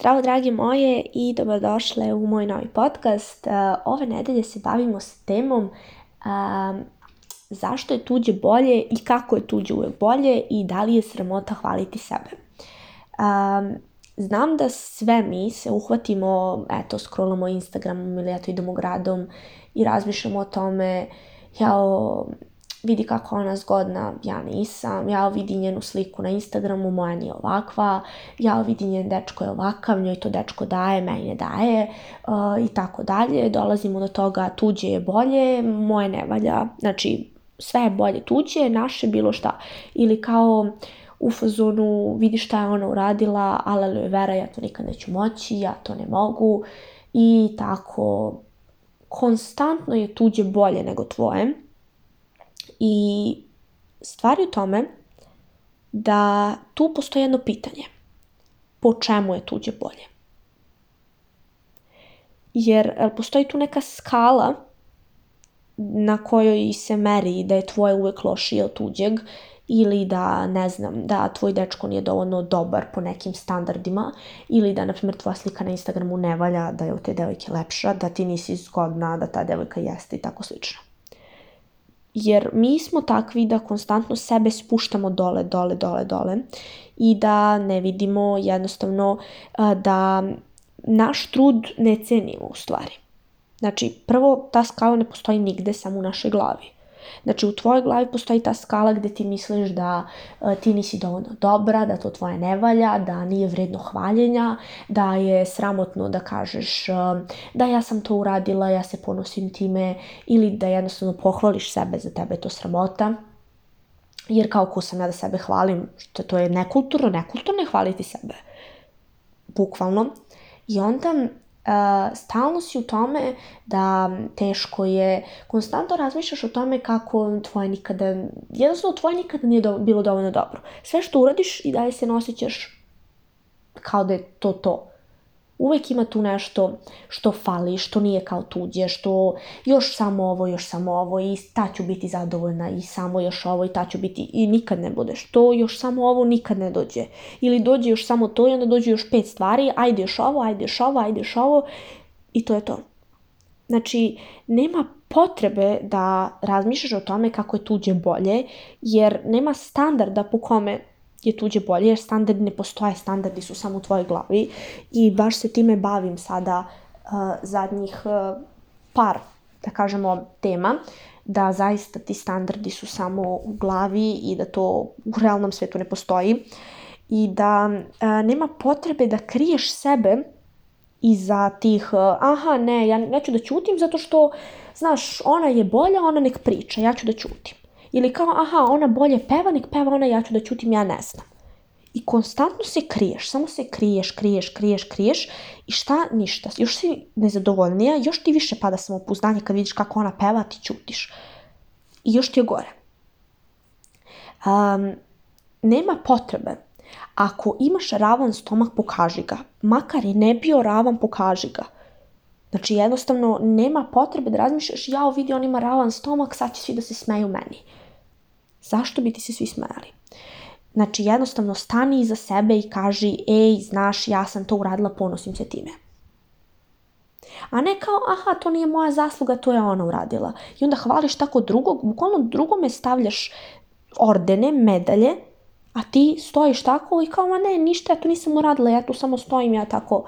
Zdravo dragi moje i dobrodošle u moj novi podcast. E, ove nedelje se bavimo s temom e, zašto je tuđe bolje i kako je tuđe uvek bolje i da li je sramota hvaliti sebe. E, znam da sve mi se uhvatimo, eto, scrollamo Instagramom ili eto idemo gradom i razmišljamo o tome, jao, vidi kako ona zgodna, ja nisam, ja vidi njenu sliku na Instagramu, moja nije ovakva, ja vidi njen dečko je ovakav, njoj to dečko daje, meni ne daje uh, i tako dalje. Dolazimo do toga tuđe je bolje, moje ne valja, znači sve je bolje tuđe, naše bilo šta. Ili kao u fazonu vidi šta je ona uradila, ale vera, ja to nikad neću moći, ja to ne mogu i tako konstantno je tuđe bolje nego tvoje i stvar je u tome da tu postoji jedno pitanje. Po čemu je tuđe bolje? Jer postoji tu neka skala na kojoj se meri da je tvoje uvek lošije od tuđeg ili da, ne znam, da tvoj dečko nije dovoljno dobar po nekim standardima ili da, na primjer, tvoja slika na Instagramu ne valja, da je od te devojke lepša, da ti nisi zgodna, da ta devojka jeste i tako slično jer mi smo takvi da konstantno sebe spuštamo dole, dole, dole, dole i da ne vidimo jednostavno da naš trud ne cenimo u stvari. Znači, prvo, ta skala ne postoji nigde, samo u našoj glavi. Znači u tvojoj glavi postoji ta skala gdje ti misliš da e, ti nisi dovoljno dobra, da to tvoje ne valja, da nije vredno hvaljenja, da je sramotno da kažeš e, da ja sam to uradila, ja se ponosim time ili da jednostavno pohvališ sebe, za tebe je to sramota. Jer kao ko sam ja da sebe hvalim, što to je nekulturno, nekulturno je hvaliti sebe. Bukvalno. I onda stalno si u tome da teško je, konstantno razmišljaš o tome kako tvoje nikada, jednostavno tvoje nikada nije bilo dovoljno dobro. Sve što uradiš i dalje se nosićeš kao da je to to. Uvijek ima tu nešto što fali, što nije kao tuđe, što još samo ovo, još samo ovo i ta ću biti zadovoljna i samo još ovo i ta ću biti i nikad ne bude. Što još samo ovo nikad ne dođe. Ili dođe još samo to i onda dođe još pet stvari, ajde još ovo, ajde još ovo, ajde još ovo i to je to. Znači, nema potrebe da razmišljaš o tome kako je tuđe bolje, jer nema standarda po kome je tuđe bolje jer standardi ne postoje, standardi su samo u tvojoj glavi i baš se time bavim sada uh, zadnjih uh, par, da kažemo, tema da zaista ti standardi su samo u glavi i da to u realnom svetu ne postoji i da uh, nema potrebe da kriješ sebe iza tih, aha ne, ja neću da ćutim zato što, znaš, ona je bolja, ona nek priča, ja ću da ćutim. Ili kao, aha, ona bolje peva, nek peva ona, ja ću da čutim, ja ne znam. I konstantno se kriješ, samo se kriješ, kriješ, kriješ, kriješ i šta ništa. Još si nezadovoljnija, još ti više pada samopuznanje kad vidiš kako ona peva, ti čutiš. I još ti je gore. nema potrebe. Ako imaš ravan stomak, pokaži ga. Makar i ne bio ravan, pokaži ga. Znači, jednostavno, nema potrebe da razmišljaš, jao, vidi, on ima ravan stomak, sad će svi da se smeju meni. Zašto bi ti se svi smajali? Znači, jednostavno stani iza sebe i kaži, ej, znaš, ja sam to uradila, ponosim se time. A ne kao, aha, to nije moja zasluga, to je ona uradila. I onda hvališ tako drugog, bukvalno drugome stavljaš ordene, medalje, a ti stojiš tako i kao, ma ne, ništa, ja to nisam uradila, ja tu samo stojim, ja tako.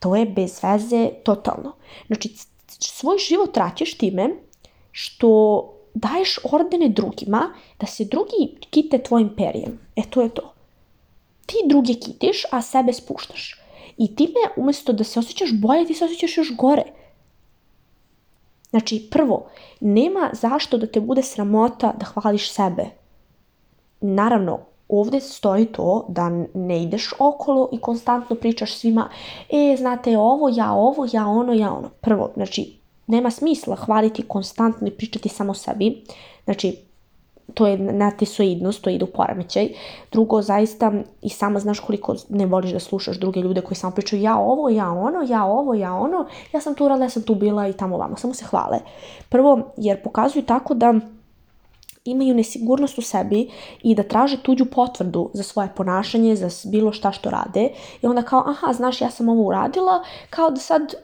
To je bez veze totalno. Znači, svoj život traćeš time što daješ ordene drugima da se drugi kite tvojim perjem. E to je to. Ti druge kitiš, a sebe spuštaš. I time, umjesto da se osjećaš bolje, ti se osjećaš još gore. Znači, prvo, nema zašto da te bude sramota da hvališ sebe. Naravno, ovdje stoji to da ne ideš okolo i konstantno pričaš svima e, znate ovo, ja ovo, ja ono, ja ono. Prvo, znači, nema smisla hvaliti konstantno i pričati samo sebi. Znači, to je natisoidnost, to ide u poremećaj. Drugo, zaista i sama znaš koliko ne voliš da slušaš druge ljude koji samo pričaju ja ovo, ja ono, ja ovo, ja ono, ja sam tu uradila, ja sam tu bila i tamo vamo. Samo se hvale. Prvo, jer pokazuju tako da imaju nesigurnost u sebi i da traže tuđu potvrdu za svoje ponašanje, za bilo šta što rade. I onda kao, aha, znaš, ja sam ovo uradila, kao da sad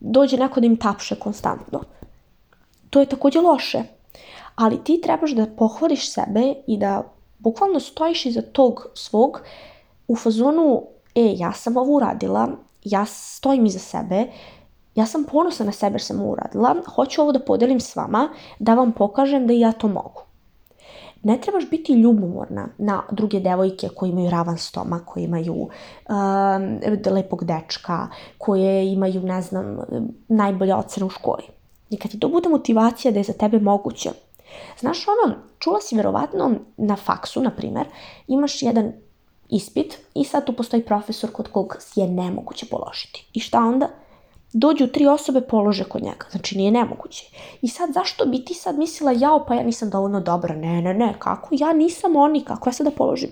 dođe neko da im tapše konstantno. To je također loše. Ali ti trebaš da pohvališ sebe i da bukvalno stojiš iza tog svog u fazonu e, ja sam ovo uradila, ja stojim iza sebe, ja sam ponosna na sebe jer sam uradila, hoću ovo da podelim s vama, da vam pokažem da i ja to mogu. Ne trebaš biti ljubomorna na druge devojke koje imaju ravan stomak, koje imaju um, lepog dečka, koje imaju, ne znam, najbolje ocene u školi. I kad ti to bude motivacija da je za tebe moguće, Znaš ono, čula si vjerovatno na faksu, na primjer, imaš jedan ispit i sad tu postoji profesor kod kog je nemoguće položiti. I šta onda? dođu tri osobe, polože kod njega. Znači, nije nemoguće. I sad, zašto bi ti sad mislila, jao, pa ja nisam dovoljno dobra, ne, ne, ne, kako, ja nisam oni, kako ja sad da položim?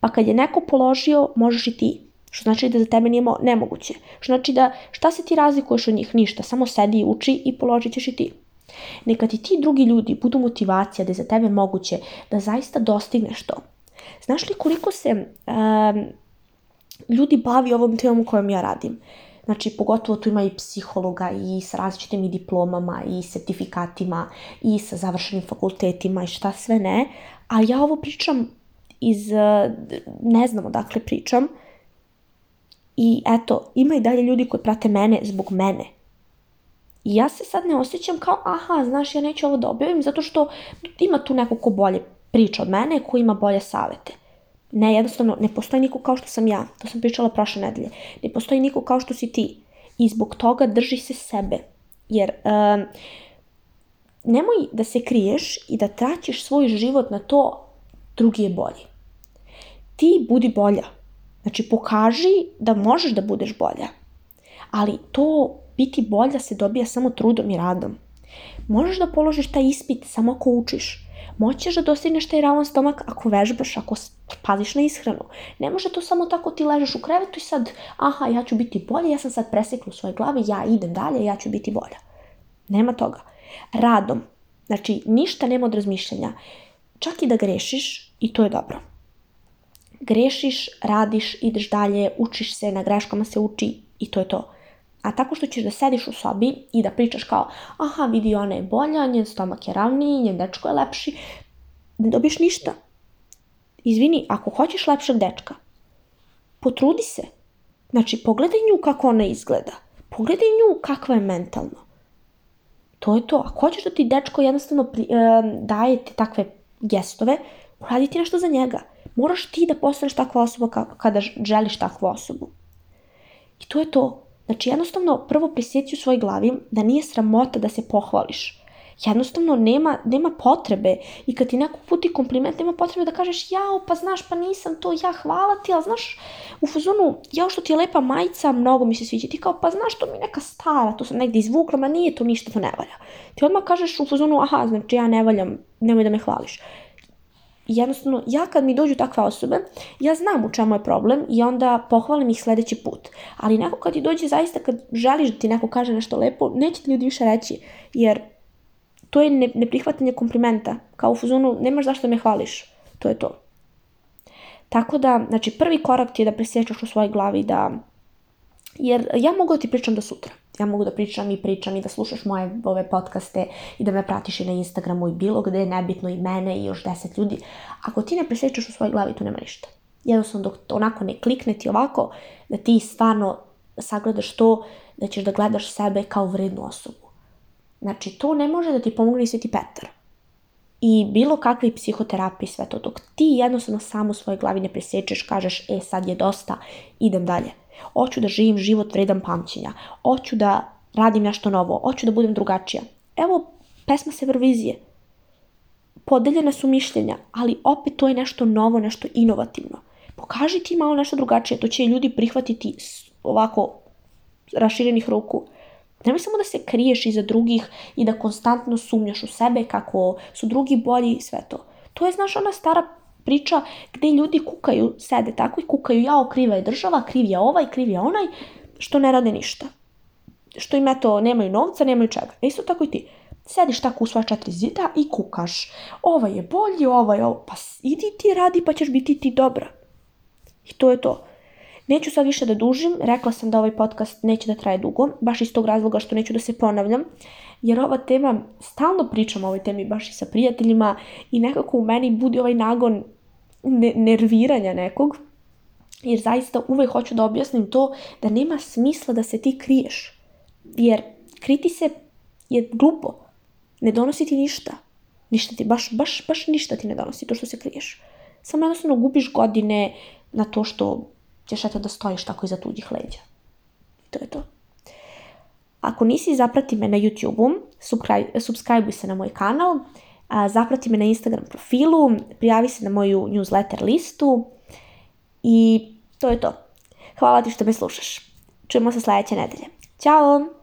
Pa kad je neko položio, možeš i ti. Što znači da za tebe nije nemoguće. Što znači da, šta se ti razlikuješ od njih? Ništa, samo sedi i uči i položit ćeš i ti. Neka ti ti drugi ljudi budu motivacija da je za tebe moguće da zaista dostigneš to. Znaš li koliko se ljudi bavi ovom temom kojom ja radim? Znači, pogotovo tu ima i psihologa i s različitim i diplomama i certifikatima i sa završenim fakultetima i šta sve ne. A ja ovo pričam iz, e, ne znam dakle, pričam. I eto, ima i dalje ljudi koji prate mene zbog mene. I ja se sad ne osjećam kao, aha, znaš, ja neću ovo da objavim, zato što ima tu neko ko bolje priča od mene, ko ima bolje savjete. Ne, jednostavno, ne postoji niko kao što sam ja. To sam pričala prošle nedelje. Ne postoji niko kao što si ti. I zbog toga drži se sebe. Jer nemoj da se kriješ i da traćiš svoj život na to drugi je bolji. Ti budi bolja. Znači, pokaži da možeš da budeš bolja. Ali to biti bolja se dobija samo trudom i radom možeš da položiš taj ispit samo ako učiš. Moćeš da dostigneš taj ravan stomak ako vežbaš, ako paziš na ishranu. Ne može to samo tako ti ležeš u krevetu i sad, aha, ja ću biti bolje, ja sam sad presekla u svojoj glavi, ja idem dalje, ja ću biti bolja. Nema toga. Radom. Znači, ništa nema od razmišljanja. Čak i da grešiš, i to je dobro. Grešiš, radiš, ideš dalje, učiš se, na greškama se uči i to je to. A tako što ćeš da sediš u sobi i da pričaš kao, aha, vidi, ona je bolja, njen stomak je ravniji, njen dečko je lepši, ne dobiješ ništa. Izvini, ako hoćeš lepšeg dečka, potrudi se. Znači, pogledaj nju kako ona izgleda. Pogledaj nju kakva je mentalno. To je to. Ako hoćeš da ti dečko jednostavno daje ti takve gestove, uradi ti nešto za njega. Moraš ti da postaneš takva osoba kada želiš takvu osobu. I to je to. Znači jednostavno prvo prisjeci u svoj glavi da nije sramota da se pohvališ. Jednostavno nema, nema potrebe i kad ti neko puti kompliment nema potrebe da kažeš jao pa znaš pa nisam to ja hvala ti ali znaš u fazonu jao što ti je lepa majica mnogo mi se sviđa ti kao pa znaš to mi neka stara to sam negdje izvukla ma nije to ništa to ne valja. Ti odmah kažeš u fazonu aha znači ja ne valjam nemoj da me hvališ. I jednostavno, ja kad mi dođu takve osobe, ja znam u čemu je problem i onda pohvalim ih sljedeći put. Ali neko kad ti dođe zaista, kad želiš da ti neko kaže nešto lepo, neće ti ljudi više reći, jer to je neprihvatanje komplimenta. Kao u fuzonu, nemaš zašto me hvališ. To je to. Tako da, znači, prvi korak ti je da presjećaš u svojoj glavi da jer ja mogu da ti pričam do sutra. Ja mogu da pričam i pričam i da slušaš moje ove podcaste i da me pratiš i na Instagramu i bilo gde, je nebitno i mene i još deset ljudi. Ako ti ne presjećaš u svojoj glavi, tu nema ništa. Jednostavno, dok onako ne klikne ti ovako, da ti stvarno sagledaš to, da ćeš da gledaš sebe kao vrednu osobu. Znači, to ne može da ti pomogne Sveti Petar. I bilo kakvi psihoterapiji, sve to. Dok ti jednostavno samo u svojoj glavi ne presjećaš, kažeš, e, sad je dosta, idem dalje Hoću da živim život vredan pamćenja. Hoću da radim nešto novo. Hoću da budem drugačija. Evo, pesma se vrvizije. Podeljene su mišljenja, ali opet to je nešto novo, nešto inovativno. Pokaži ti malo nešto drugačije, to će ljudi prihvatiti ovako raširenih ruku. Nemoj samo da se kriješ iza drugih i da konstantno sumnjaš u sebe kako su drugi bolji i sve to. To je, znaš, ona stara priča gdje ljudi kukaju, sede tako i kukaju, jao kriva je država, kriv je ovaj, kriv je onaj, što ne rade ništa. Što im eto, nemaju novca, nemaju čega. Isto tako i ti. Sediš tako u sva četiri zida i kukaš. Ovaj je bolji, ovaj, ovo Pa idi ti radi pa ćeš biti ti dobra. I to je to. Neću sad više da dužim, rekla sam da ovaj podcast neće da traje dugo, baš iz tog razloga što neću da se ponavljam, jer ova tema, stalno pričam o ovoj temi baš i sa prijateljima i nekako u meni budi ovaj nagon nerviranja nekog, jer zaista uvijek hoću da objasnim to da nema smisla da se ti kriješ. Jer kriti se je glupo. Ne donosi ti ništa. Ništa ti, baš, baš, baš ništa ti ne donosi to što se kriješ. Samo jednostavno gubiš godine na to što ćeš eto da stojiš tako iza tuđih leđa. To je to. Ako nisi, zaprati me na YouTube-u, subscribe, subscribe se na moj kanal, zaprati me na Instagram profilu, prijavi se na moju newsletter listu i to je to. Hvala ti što me slušaš. Čujemo se sljedeće nedelje. Ćao!